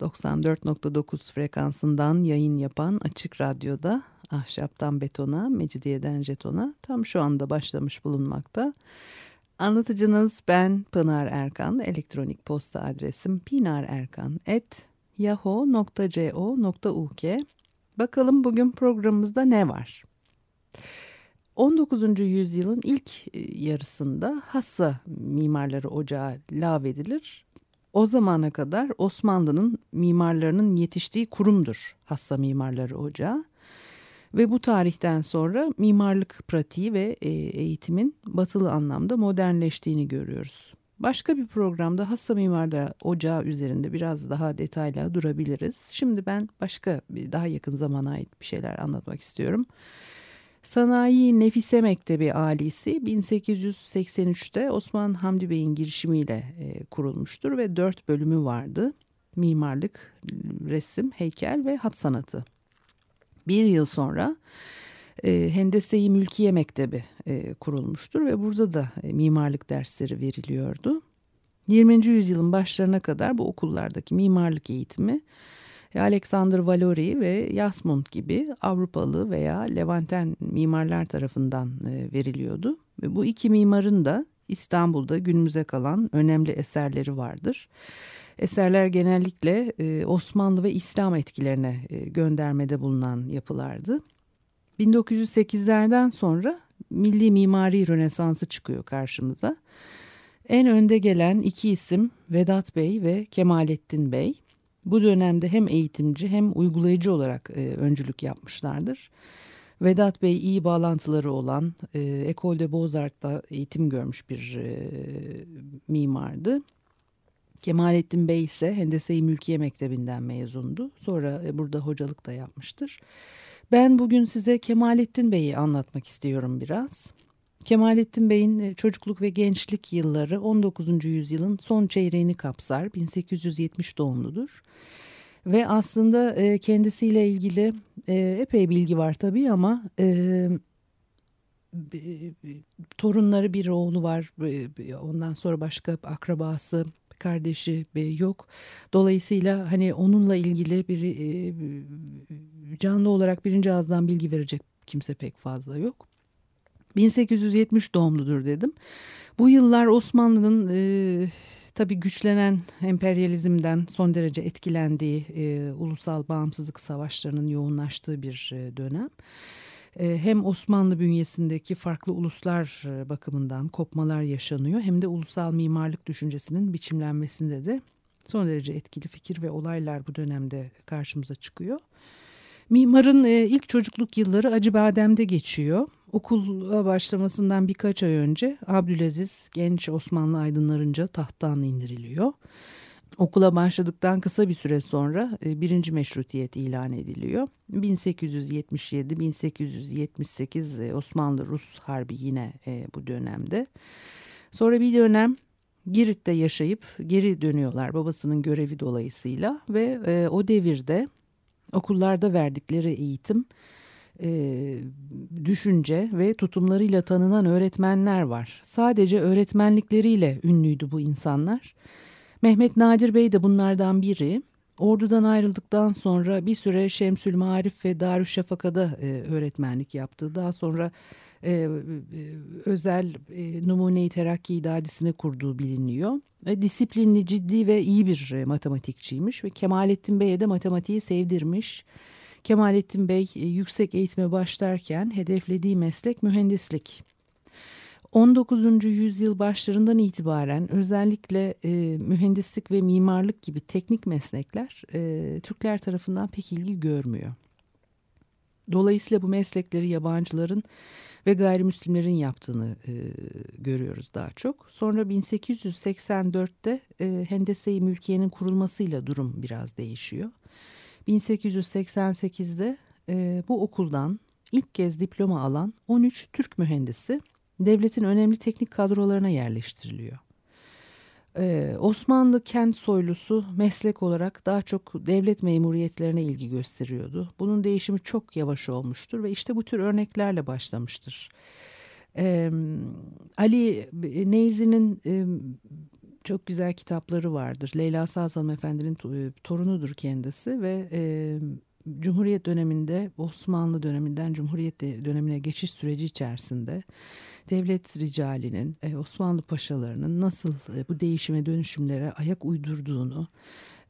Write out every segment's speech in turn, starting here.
94.9 frekansından yayın yapan Açık Radyo'da Ahşaptan Betona, Mecidiyeden Jeton'a tam şu anda başlamış bulunmakta. Anlatıcınız ben Pınar Erkan. Elektronik posta adresim pinarerkan.yahoo.co.uk Bakalım bugün programımızda ne var? 19. yüzyılın ilk yarısında Hassa Mimarları Ocağı lağvedilir. O zamana kadar Osmanlı'nın mimarlarının yetiştiği kurumdur Hassa Mimarları Ocağı. Ve bu tarihten sonra mimarlık pratiği ve e, eğitimin batılı anlamda modernleştiğini görüyoruz. Başka bir programda Hassa Mimarları Ocağı üzerinde biraz daha detaylı durabiliriz. Şimdi ben başka daha yakın zamana ait bir şeyler anlatmak istiyorum. Sanayi Nefise Mektebi Alisi 1883'te Osman Hamdi Bey'in girişimiyle e, kurulmuştur ve dört bölümü vardı. Mimarlık, resim, heykel ve hat sanatı. Bir yıl sonra e, Hendese-i Mülkiye Mektebi e, kurulmuştur ve burada da e, mimarlık dersleri veriliyordu. 20. yüzyılın başlarına kadar bu okullardaki mimarlık eğitimi Alexander Valori ve Yasmund gibi Avrupalı veya Levanten mimarlar tarafından e, veriliyordu. Ve bu iki mimarın da İstanbul'da günümüze kalan önemli eserleri vardır. Eserler genellikle e, Osmanlı ve İslam etkilerine e, göndermede bulunan yapılardı. 1908'lerden sonra milli mimari rönesansı çıkıyor karşımıza. En önde gelen iki isim Vedat Bey ve Kemalettin Bey. Bu dönemde hem eğitimci hem uygulayıcı olarak e, öncülük yapmışlardır. Vedat Bey iyi bağlantıları olan e, Ecole de Beaux-Arts'ta eğitim görmüş bir e, mimardı. Kemalettin Bey ise Hendese-i Mülkiye Mektebi'nden mezundu. Sonra e, burada hocalık da yapmıştır. Ben bugün size Kemalettin Bey'i anlatmak istiyorum biraz. Kemalettin Bey'in e, çocukluk ve gençlik yılları 19. yüzyılın son çeyreğini kapsar. 1870 doğumludur. Ve aslında e, kendisiyle ilgili e, epey bilgi var tabii ama torunları bir oğlu var. Ondan sonra başka akrabası, kardeşi yok. Dolayısıyla hani onunla ilgili bir canlı olarak birinci ağızdan bilgi verecek kimse pek fazla yok. 1870 doğumludur dedim. Bu yıllar Osmanlı'nın e, tabii güçlenen emperyalizmden son derece etkilendiği e, ulusal bağımsızlık savaşlarının yoğunlaştığı bir e, dönem. E, hem Osmanlı bünyesindeki farklı uluslar e, bakımından kopmalar yaşanıyor hem de ulusal mimarlık düşüncesinin biçimlenmesinde de son derece etkili fikir ve olaylar bu dönemde karşımıza çıkıyor. Mimarın e, ilk çocukluk yılları Acıbadem'de geçiyor. Okula başlamasından birkaç ay önce Abdülaziz genç Osmanlı aydınlarınca tahttan indiriliyor. Okula başladıktan kısa bir süre sonra e, birinci meşrutiyet ilan ediliyor. 1877-1878 e, Osmanlı-Rus Harbi yine e, bu dönemde. Sonra bir dönem Girit'te yaşayıp geri dönüyorlar babasının görevi dolayısıyla ve o devirde okullarda verdikleri eğitim e, düşünce ve tutumlarıyla tanınan öğretmenler var. Sadece öğretmenlikleriyle ünlüydü bu insanlar. Mehmet Nadir Bey de bunlardan biri. Ordudan ayrıldıktan sonra bir süre Şemsül Marif ve Darüşşafaka'da e, öğretmenlik yaptı. Daha sonra e, özel e, Numune-i Terakki İdadisi'ni kurduğu biliniyor. E, disiplinli, ciddi ve iyi bir e, matematikçiymiş ve Kemalettin Bey'e de matematiği sevdirmiş. Kemalettin Bey e, yüksek eğitime başlarken hedeflediği meslek mühendislik. 19. yüzyıl başlarından itibaren özellikle e, mühendislik ve mimarlık gibi teknik meslekler e, Türkler tarafından pek ilgi görmüyor. Dolayısıyla bu meslekleri yabancıların ve gayrimüslimlerin yaptığını e, görüyoruz daha çok. Sonra 1884'te e, Hendese-i Mülkiye'nin kurulmasıyla durum biraz değişiyor. 1888'de e, bu okuldan ilk kez diploma alan 13 Türk mühendisi devletin önemli teknik kadrolarına yerleştiriliyor. Ee, Osmanlı kent soylusu meslek olarak daha çok devlet memuriyetlerine ilgi gösteriyordu. Bunun değişimi çok yavaş olmuştur ve işte bu tür örneklerle başlamıştır. Ee, Ali Neyzi'nin e, çok güzel kitapları vardır. Leyla Sazan Efendi'nin torunudur kendisi ve e, Cumhuriyet döneminde Osmanlı döneminden Cumhuriyet dönemine geçiş süreci içerisinde devlet ricalinin, e, Osmanlı paşalarının nasıl e, bu değişime dönüşümlere ayak uydurduğunu,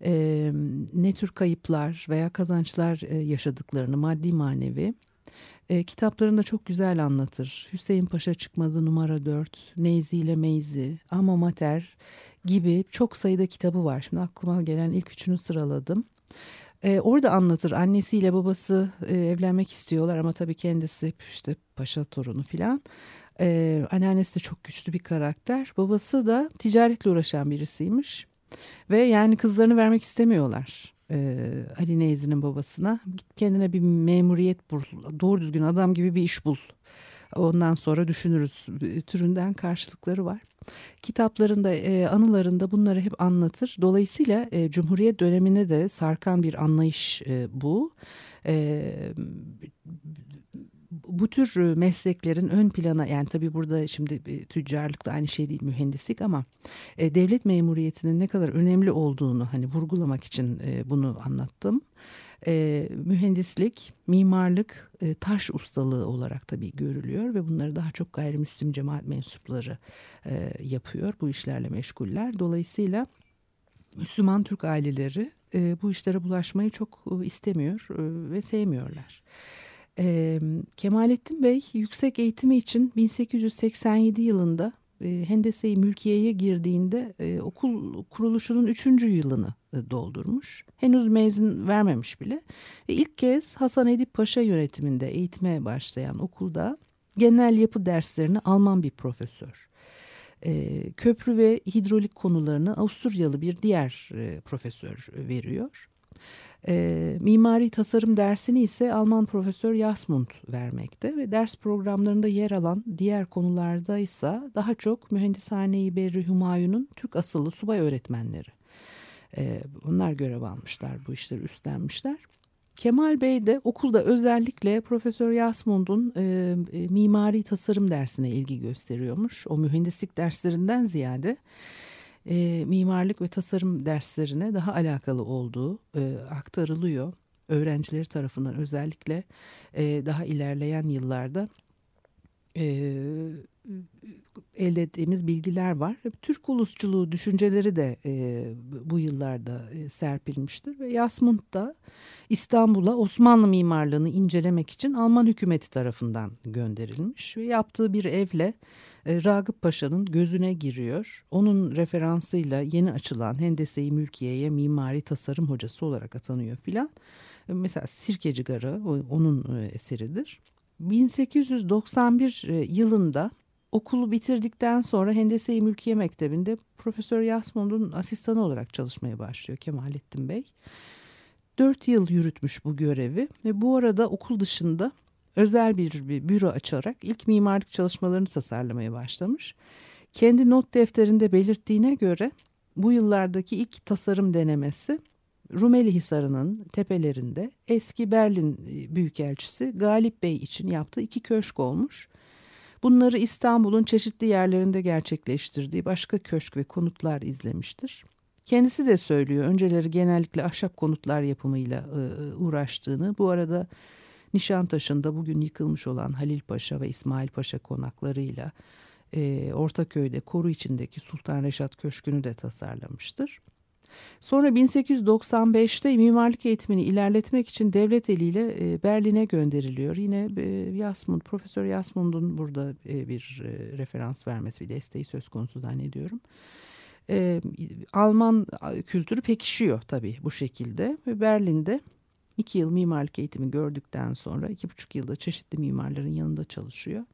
e, ne tür kayıplar veya kazançlar yaşadıklarını maddi manevi kitaplarında çok güzel anlatır. Hüseyin Paşa çıkmadı numara 4, Neyzi ile Meyzi, Ama Mater gibi çok sayıda kitabı var. Şimdi aklıma gelen ilk üçünü sıraladım. E, orada anlatır annesiyle babası e, evlenmek istiyorlar ama tabii kendisi işte paşa torunu filan. E, anneannesi de çok güçlü bir karakter. Babası da ticaretle uğraşan birisiymiş. Ve yani kızlarını vermek istemiyorlar. Ee, Ali Neyzi'nin babasına git kendine bir memuriyet bul doğru düzgün adam gibi bir iş bul ondan sonra düşünürüz. Türünden karşılıkları var. Kitaplarında e, anılarında bunları hep anlatır. Dolayısıyla e, Cumhuriyet dönemine de sarkan bir anlayış e, bu. Bu tür mesleklerin ön plana yani tabii burada şimdi tüccarlık da aynı şey değil mühendislik ama devlet memuriyetinin ne kadar önemli olduğunu hani vurgulamak için bunu anlattım. E, mühendislik, mimarlık, e, taş ustalığı olarak tabii görülüyor ve bunları daha çok gayrimüslim cemaat mensupları e, yapıyor bu işlerle meşguller. Dolayısıyla Müslüman Türk aileleri e, bu işlere bulaşmayı çok e, istemiyor e, ve sevmiyorlar. E, Kemalettin Bey yüksek eğitimi için 1887 yılında e, Hendese-i Mülkiye'ye girdiğinde e, okul kuruluşunun üçüncü yılını e, doldurmuş. Henüz mezun vermemiş bile. E, ilk kez Hasan Edip Paşa yönetiminde eğitime başlayan okulda genel yapı derslerini Alman bir profesör. E, köprü ve hidrolik konularını Avusturyalı bir diğer profesör veriyor. E, mimari tasarım dersini ise Alman profesör Jasmund vermekte ve ders programlarında yer alan diğer konularda ise daha çok Mühendishane-i Berri Humayun'un Türk asıllı subay öğretmenleri. E, onlar görev almışlar, bu işleri üstlenmişler. Kemal Bey de okulda özellikle Profesör Yasmund'un e, e, mimari tasarım dersine ilgi gösteriyormuş. O mühendislik derslerinden ziyade e, mimarlık ve tasarım derslerine daha alakalı olduğu e, aktarılıyor. Öğrencileri tarafından özellikle e, daha ilerleyen yıllarda elde ettiğimiz bilgiler var. Türk ulusçuluğu düşünceleri de bu yıllarda serpilmiştir ve Yasmund da İstanbul'a Osmanlı mimarlığını incelemek için Alman hükümeti tarafından gönderilmiş ve yaptığı bir evle e, Ragıp Paşa'nın gözüne giriyor. Onun referansıyla yeni açılan Hendese-i Mülkiye'ye mimari tasarım hocası olarak atanıyor filan. Mesela Sirkeci Garı onun eseridir. 1891 yılında okulu bitirdikten sonra Hendese-i Mülkiye Mektebi'nde Profesör Yasmund'un asistanı olarak çalışmaya başlıyor Kemalettin Bey. Dört yıl yürütmüş bu görevi ve bu arada okul dışında özel bir, bir büro açarak ilk mimarlık çalışmalarını tasarlamaya başlamış. Kendi not defterinde belirttiğine göre bu yıllardaki ilk tasarım denemesi Rumeli Hisarı'nın tepelerinde eski Berlin e, Büyükelçisi Galip Bey için yaptığı iki köşk olmuş. Bunları İstanbul'un çeşitli yerlerinde gerçekleştirdiği başka köşk ve konutlar izlemiştir. Kendisi de söylüyor önceleri genellikle ahşap konutlar yapımıyla e, e uğraştığını. Bu arada Nişantaşı'nda bugün yıkılmış olan Halil Paşa ve İsmail Paşa konaklarıyla e, Ortaköy'de koru içindeki Sultan Reşat Köşkü'nü de tasarlamıştır. Sonra 1895'te mimarlık eğitimini ilerletmek için devlet eliyle e, Berlin'e gönderiliyor. Yine e, Yasmund, Profesör Yasmund'un burada e, bir referans vermesi, bir desteği söz konusu zannediyorum. Alman kültürü pekişiyor tabii bu şekilde ve Berlin'de İki yıl mimarlık eğitimi gördükten sonra iki buçuk yılda çeşitli mimarların yanında çalışıyor.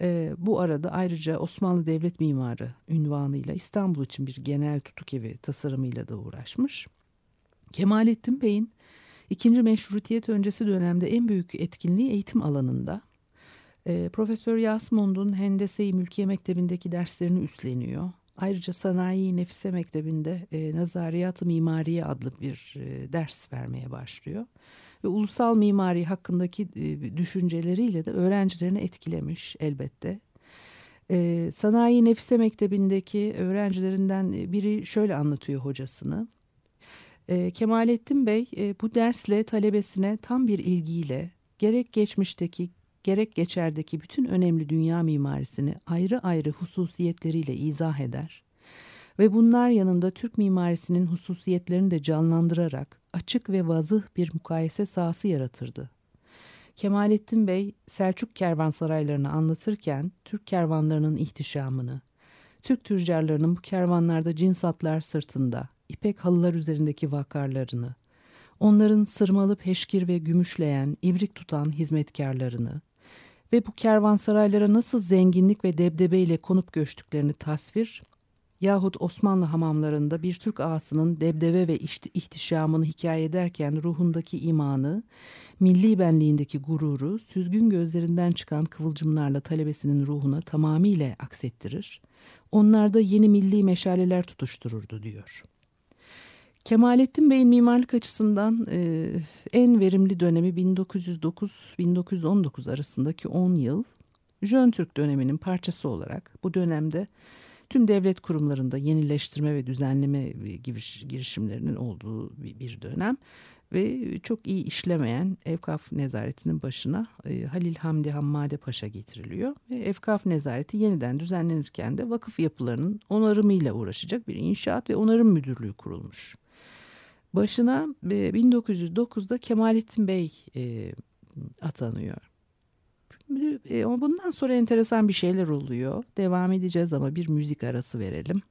E, bu arada ayrıca Osmanlı Devlet Mimarı ünvanıyla İstanbul için bir genel tutuk evi tasarımıyla da uğraşmış. Kemalettin Bey'in İkinci meşrutiyet öncesi dönemde en büyük etkinliği eğitim alanında. E, Profesör Yasmund'un Hendese-i Mülkiye Mektebi'ndeki derslerini üstleniyor. Ayrıca Sanayi Nefise Mektebi'nde e, Nazariyat-ı Mimariye adlı bir e, ders vermeye başlıyor. Ve ulusal mimari hakkındaki e, düşünceleriyle de öğrencilerini etkilemiş elbette. E, Sanayi Nefise Mektebi'ndeki öğrencilerinden biri şöyle anlatıyor hocasını. E, Kemalettin Bey e, bu dersle talebesine tam bir ilgiyle gerek geçmişteki gerek geçerdeki bütün önemli dünya mimarisini ayrı ayrı hususiyetleriyle izah eder ve bunlar yanında Türk mimarisinin hususiyetlerini de canlandırarak açık ve vazıh bir mukayese sahası yaratırdı. Kemalettin Bey Selçuk kervansaraylarını anlatırken Türk kervanlarının ihtişamını, Türk tüccarlarının bu kervanlarda cins atlar sırtında, ipek halılar üzerindeki vakarlarını, onların sırmalı peşkir ve gümüşleyen, ibrik tutan hizmetkarlarını ve bu kervansaraylara nasıl zenginlik ve debdebeyle konup göçtüklerini tasvir yahut Osmanlı hamamlarında bir Türk ağasının debdebe ve ihtişamını hikaye ederken ruhundaki imanı, milli benliğindeki gururu, süzgün gözlerinden çıkan kıvılcımlarla talebesinin ruhuna tamamıyla aksettirir. Onlarda yeni milli meşaleler tutuştururdu diyor. Kemalettin Bey'in mimarlık açısından e, en verimli dönemi 1909-1919 arasındaki 10 yıl. Jön Türk döneminin parçası olarak bu dönemde tüm devlet kurumlarında yenileştirme ve düzenleme girişimlerinin olduğu bir dönem ve çok iyi işlemeyen Evkaf Nezaretinin başına e, Halil Hamdi Hammade Paşa getiriliyor. Ve Evkaf Nezareti yeniden düzenlenirken de vakıf yapılarının onarımıyla uğraşacak bir inşaat ve onarım müdürlüğü kurulmuş. Başına 1909'da Kemalettin Bey e, atanıyor. E, bundan sonra enteresan bir şeyler oluyor. Devam edeceğiz ama bir müzik arası verelim.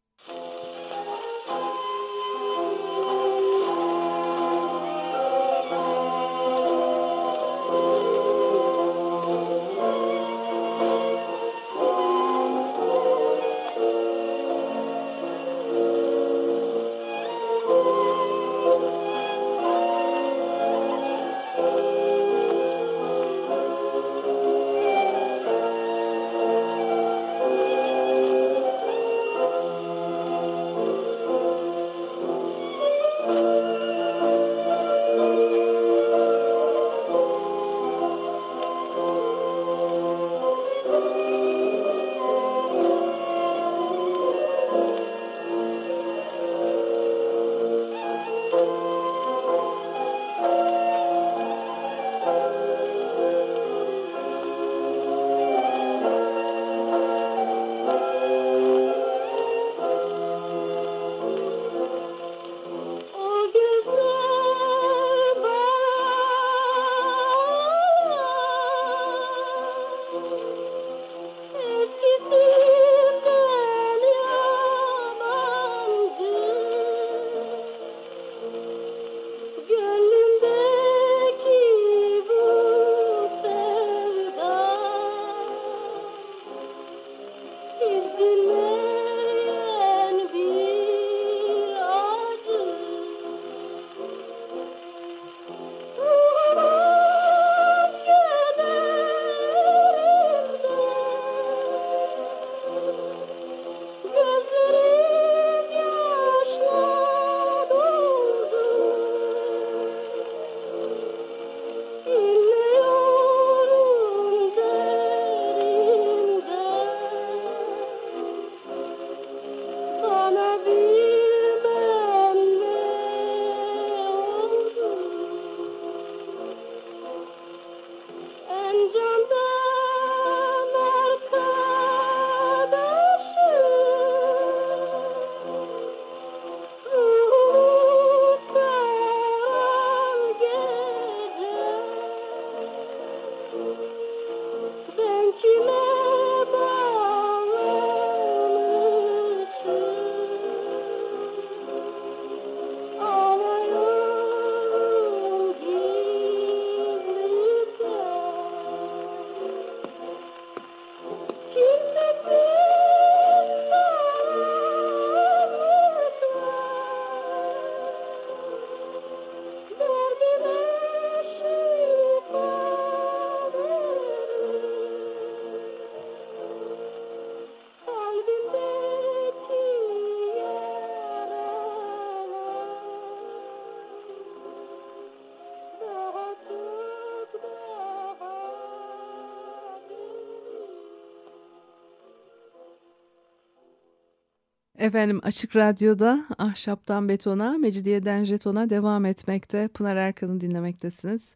Efendim Açık Radyo'da Ahşaptan Betona, Mecidiyeden Jeton'a devam etmekte. Pınar Erkan'ı dinlemektesiniz.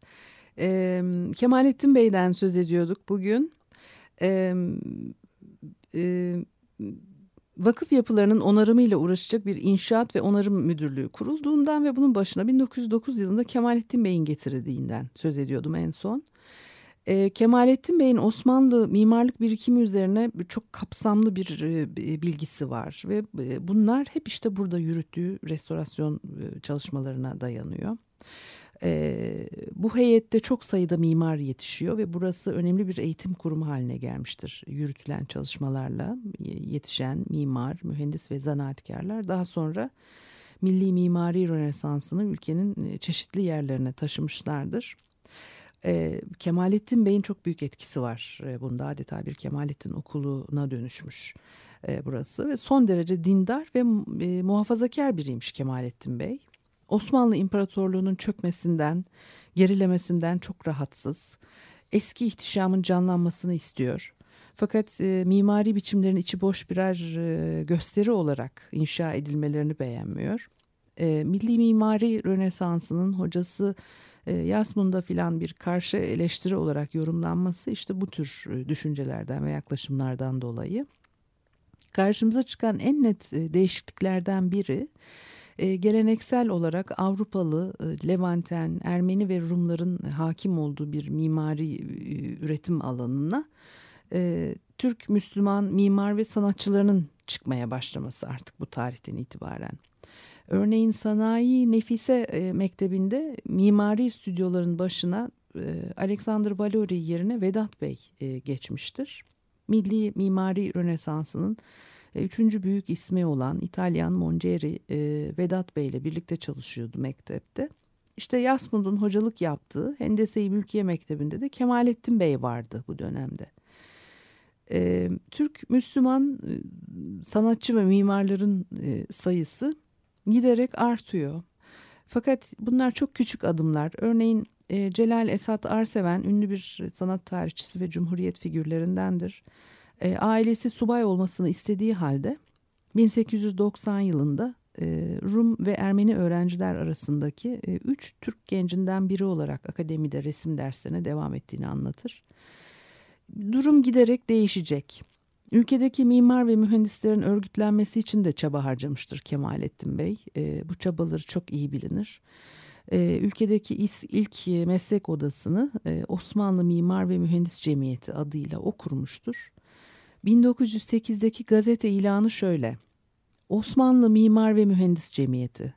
Ee, Kemalettin Bey'den söz ediyorduk bugün. Ee, e, vakıf yapılarının onarımıyla uğraşacak bir inşaat ve onarım müdürlüğü kurulduğundan ve bunun başına 1909 yılında Kemalettin Bey'in getirildiğinden söz ediyordum en son. E, Kemalettin Bey'in Osmanlı mimarlık birikimi üzerine çok kapsamlı bir e, bilgisi var ve e, bunlar hep işte burada yürüttüğü restorasyon e, çalışmalarına dayanıyor. E, bu heyette çok sayıda mimar yetişiyor ve burası önemli bir eğitim kurumu haline gelmiştir. Yürütülen çalışmalarla yetişen mimar, mühendis ve zanaatkarlar daha sonra milli mimari rönesansını ülkenin çeşitli yerlerine taşımışlardır. E, Kemalettin Bey'in çok büyük etkisi var e, bunda adeta bir Kemalettin okuluna dönüşmüş e, burası ve son derece dindar ve e, muhafazakar biriymiş Kemalettin Bey. Osmanlı İmparatorluğu'nun çökmesinden, gerilemesinden çok rahatsız. Eski ihtişamın canlanmasını istiyor. Fakat e, mimari biçimlerin içi boş birer e, gösteri olarak inşa edilmelerini beğenmiyor. E, Milli Mimari Rönesansı'nın hocası e, Yasmun'da filan bir karşı eleştiri olarak yorumlanması işte bu tür e, düşüncelerden ve yaklaşımlardan dolayı. Karşımıza çıkan en net e, değişikliklerden biri geleneksel olarak Avrupalı, Levanten, Ermeni ve Rumların hakim olduğu bir mimari üretim alanına Türk Müslüman mimar ve sanatçılarının çıkmaya başlaması artık bu tarihten itibaren. Örneğin Sanayi Nefise e, Mektebi'nde mimari stüdyoların başına e, Alexander Valori yerine Vedat Bey e, geçmiştir. Milli Mimari Rönesansı'nın üçüncü büyük ismi olan İtalyan Mongeri e, Vedat Bey ile birlikte çalışıyordu mektepte. İşte Yasmund'un hocalık yaptığı Hendese-i Mülkiye Mektebi'nde de Kemalettin Bey vardı bu dönemde. Türk Müslüman sanatçı ve mimarların sayısı giderek artıyor. Fakat bunlar çok küçük adımlar. Örneğin e, Celal Esat Arseven ünlü bir sanat tarihçisi ve cumhuriyet figürlerindendir. E, ailesi subay olmasını istediği halde 1890 yılında e, Rum ve Ermeni öğrenciler arasındaki e, üç Türk gencinden biri olarak akademide resim derslerine devam ettiğini anlatır. Durum giderek değişecek. Ülkedeki mimar ve mühendislerin örgütlenmesi için de çaba harcamıştır Kemalettin Bey. E, bu çabaları çok iyi bilinir. E, ülkedeki ilk meslek odasını e, Osmanlı Mimar ve Mühendis Cemiyeti adıyla o kurmuştur. 1908'deki gazete ilanı şöyle. Osmanlı Mimar ve Mühendis Cemiyeti.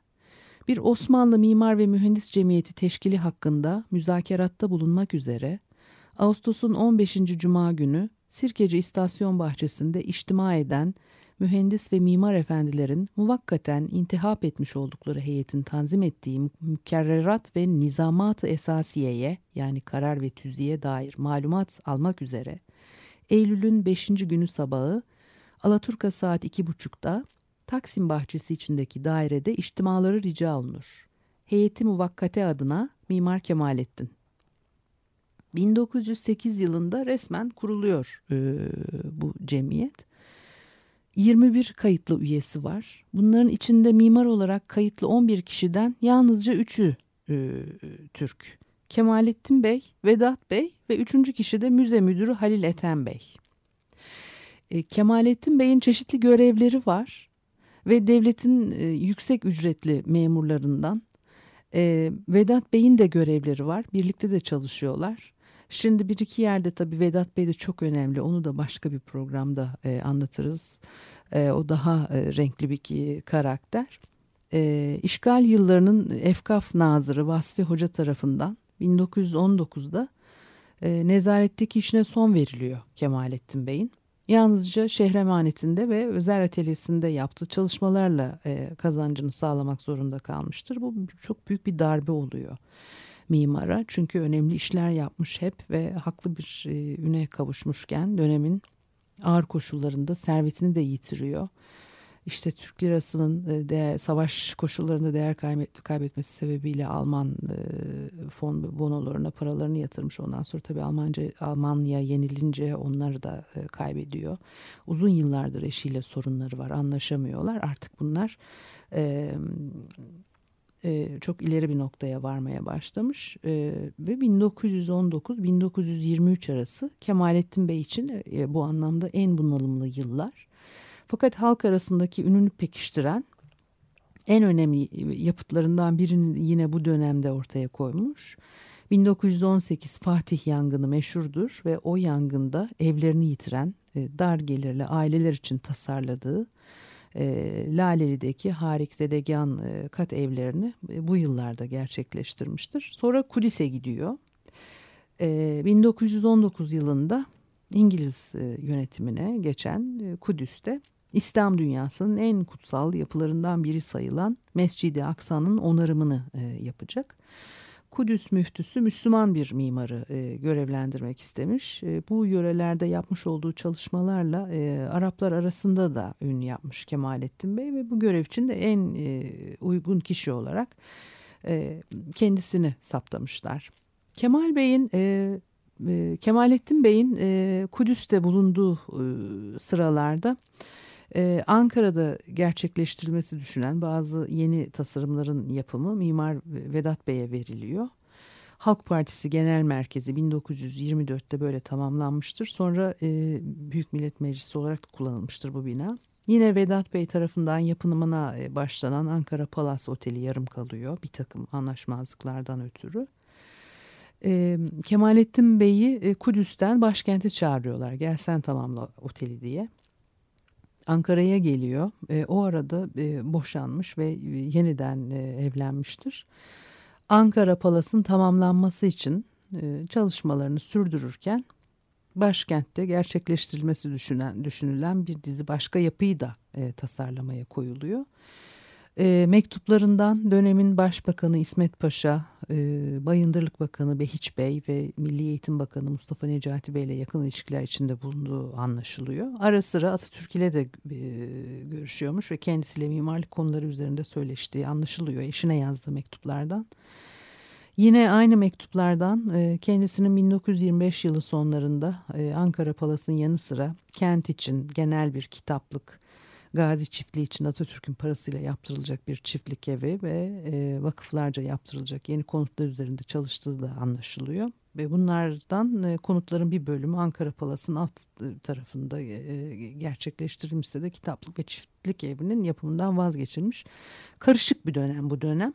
Bir Osmanlı Mimar ve Mühendis Cemiyeti teşkili hakkında müzakeratta bulunmak üzere Ağustos'un 15. Cuma günü Sirkeci İstasyon Bahçesi'nde içtima eden mühendis ve mimar efendilerin muvakkaten intihap etmiş oldukları heyetin tanzim ettiği mükerrerat ve nizamat-ı esasiyeye yani karar ve tüziye dair malumat almak üzere Eylül'ün 5. günü sabahı Alaturka saat 2.30'da Taksim bahçesi içindeki dairede içtimaları rica olunur. Heyeti muvakkate adına Mimar Kemalettin. 1908 yılında resmen kuruluyor e, bu cemiyet. 21 kayıtlı üyesi var. Bunların içinde mimar olarak kayıtlı 11 kişiden yalnızca 3'ü e, Türk. Kemalettin Bey, Vedat Bey ve üçüncü kişi de müze müdürü Halil Eten Bey. E, Kemalettin Bey'in çeşitli görevleri var ve devletin e, yüksek ücretli memurlarından. E, Vedat Bey'in de görevleri var. Birlikte de çalışıyorlar. Şimdi bir iki yerde tabii Vedat Bey de çok önemli. Onu da başka bir programda e, anlatırız. E, o daha e, renkli bir karakter. E, işgal yıllarının Efkaf Nazırı Vasfi Hoca tarafından 1919'da e, nezaretteki işine son veriliyor Kemalettin Bey'in. Yalnızca şehre şehremanetinde ve özel atölyesinde yaptığı çalışmalarla e, kazancını sağlamak zorunda kalmıştır. Bu çok büyük bir darbe oluyor mimara. Çünkü önemli işler yapmış hep ve haklı bir e, üne kavuşmuşken dönemin ağır koşullarında servetini de yitiriyor. işte Türk lirasının e, değer, savaş koşullarında değer kaybet, kaybetmesi sebebiyle Alman e, fon bonolarına paralarını yatırmış. Ondan sonra tabii Almanca Almanya yenilince onları da e, kaybediyor. Uzun yıllardır eşiyle sorunları var, anlaşamıyorlar. Artık bunlar e, e, çok ileri bir noktaya varmaya başlamış e, ve 1919-1923 arası Kemalettin Bey için e, bu anlamda en bunalımlı yıllar. Fakat halk arasındaki ününü pekiştiren en önemli yapıtlarından birini yine bu dönemde ortaya koymuş. 1918 Fatih yangını meşhurdur ve o yangında evlerini yitiren e, dar gelirli aileler için tasarladığı Laleli'deki Harikzedegan e, kat evlerini e, bu yıllarda gerçekleştirmiştir. Sonra Kudüs'e gidiyor. E, 1919 yılında İngiliz e, yönetimine geçen Kudüs'te İslam dünyasının en kutsal yapılarından biri sayılan Mescid-i Aksa'nın onarımını yapacak. Kudüs müftüsü Müslüman bir mimarı e, görevlendirmek istemiş. E, bu yörelerde yapmış olduğu çalışmalarla e, Araplar arasında da ün yapmış Kemalettin Bey ve bu görev için de en e, uygun kişi olarak e, kendisini saptamışlar. Kemal Bey'in e, e, Kemalettin Bey'in e, Kudüs'te bulunduğu e, sıralarda ee, Ankara'da gerçekleştirilmesi düşünen bazı yeni tasarımların yapımı Mimar Vedat Bey'e veriliyor. Halk Partisi Genel Merkezi 1924'te böyle tamamlanmıştır. Sonra e, Büyük Millet Meclisi olarak kullanılmıştır bu bina. Yine Vedat Bey tarafından yapımına e, başlanan Ankara Palas Oteli yarım kalıyor bir takım anlaşmazlıklardan ötürü. E, Kemalettin Bey'i e, Kudüs'ten başkente çağırıyorlar. Gelsen tamamla oteli diye. Ankara'ya geliyor. E, o arada e, boşanmış ve e, yeniden e, evlenmiştir. Ankara Palas'ın tamamlanması için e, çalışmalarını sürdürürken başkentte gerçekleştirilmesi düşünen, düşünülen bir dizi başka yapıyı da e, tasarlamaya koyuluyor. E, mektuplarından dönemin Başbakanı İsmet Paşa, e, Bayındırlık Bakanı Behiç Bey ve Milli Eğitim Bakanı Mustafa Necati Bey ile yakın ilişkiler içinde bulunduğu anlaşılıyor. Ara sıra Atatürk ile de e, görüşüyormuş ve kendisiyle mimarlık konuları üzerinde söyleştiği anlaşılıyor eşine yazdığı mektuplardan. Yine aynı mektuplardan e, kendisinin 1925 yılı sonlarında e, Ankara Palas'ın yanı sıra kent için genel bir kitaplık, Gazi çiftliği için Atatürk'ün parasıyla yaptırılacak bir çiftlik evi ve e, vakıflarca yaptırılacak yeni konutlar üzerinde çalıştığı da anlaşılıyor. Ve bunlardan e, konutların bir bölümü Ankara Palas'ın alt e, tarafında e, gerçekleştirilmişse de kitaplık ve çiftlik evinin yapımından vazgeçilmiş. Karışık bir dönem bu dönem.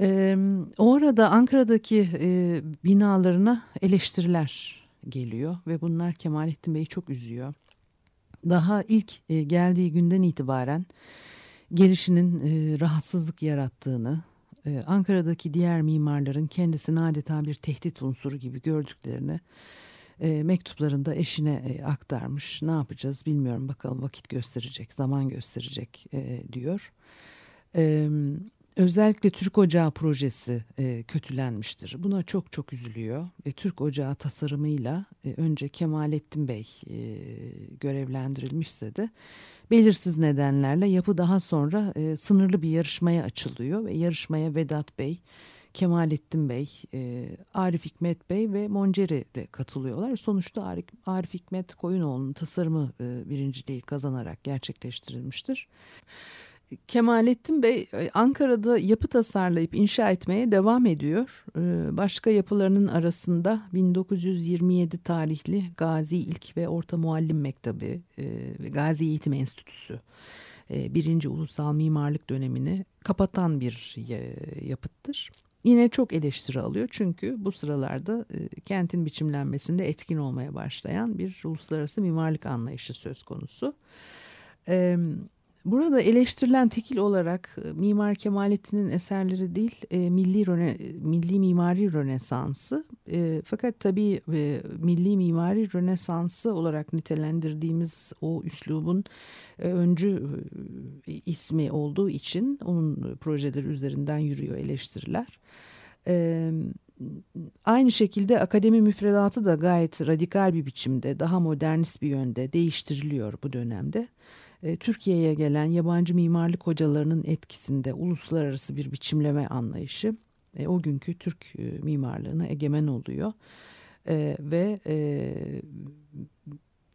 E, o arada Ankara'daki e, binalarına eleştiriler geliyor ve bunlar Kemalettin Bey'i çok üzüyor daha ilk e, geldiği günden itibaren gelişinin e, rahatsızlık yarattığını, e, Ankara'daki diğer mimarların kendisini adeta bir tehdit unsuru gibi gördüklerini mektuplarında eşine aktarmış. Ne yapacağız bilmiyorum bakalım vakit gösterecek, zaman gösterecek diyor. Evet. Özellikle Türk Ocağı projesi e, kötülenmiştir. Buna çok çok üzülüyor. E, Türk Ocağı tasarımıyla e, önce Kemalettin Bey e, görevlendirilmişse de belirsiz nedenlerle yapı daha sonra e, sınırlı bir yarışmaya açılıyor ve yarışmaya Vedat Bey, Kemalettin Bey, e, Arif Hikmet Bey ve Monceri de katılıyorlar. Sonuçta Arif, Arif Hikmet Koyunoğlu'nun tasarımı e, birinciliği kazanarak gerçekleştirilmiştir. Kemalettin Bey e, Ankara'da yapı tasarlayıp inşa etmeye devam ediyor. E, başka yapılarının arasında 1927 tarihli Gazi İlk ve Orta Muallim Mektebi e, ve Gazi Eğitim Enstitüsü birinci ulusal mimarlık dönemini kapatan bir yapıttır. Yine çok eleştiri alıyor çünkü bu sıralarda kentin biçimlenmesinde etkin olmaya başlayan bir uluslararası mimarlık anlayışı söz konusu. Evet Burada eleştirilen tekil olarak e, Mimar Kemalettin'in eserleri değil, e, milli röne, milli mimari rönesansı. E, fakat tabii e, milli mimari rönesansı olarak nitelendirdiğimiz o üslubun e, öncü e, ismi olduğu için onun projeleri üzerinden yürüyor eleştiriler. E, aynı şekilde akademi müfredatı da gayet radikal bir biçimde, daha modernist bir yönde değiştiriliyor bu dönemde. E, Türkiye'ye gelen yabancı mimarlık hocalarının etkisinde uluslararası bir biçimleme anlayışı e, o günkü Türk e, mimarlığına egemen oluyor. Ve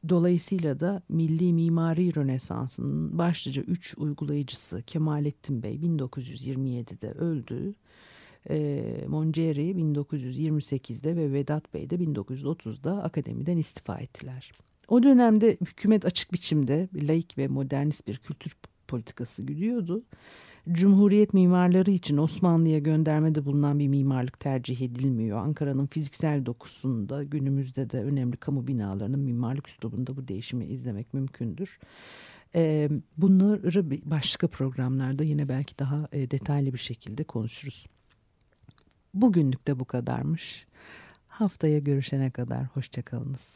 dolayısıyla da milli mimari rönesansının başlıca üç uygulayıcısı Kemalettin Bey 1927'de öldü. E, Monceri 1928'de ve Vedat Bey de 1930'da akademiden istifa ettiler. O dönemde hükümet açık biçimde laik ve modernist bir kültür politikası güdüyordu. Cumhuriyet mimarları için Osmanlı'ya göndermede bulunan bir mimarlık tercih edilmiyor. Ankara'nın fiziksel dokusunda günümüzde de önemli kamu binalarının mimarlık üslubunda bu değişimi izlemek mümkündür. Bunları başka programlarda yine belki daha detaylı bir şekilde konuşuruz. Bugünlük de bu kadarmış. Haftaya görüşene kadar hoşçakalınız.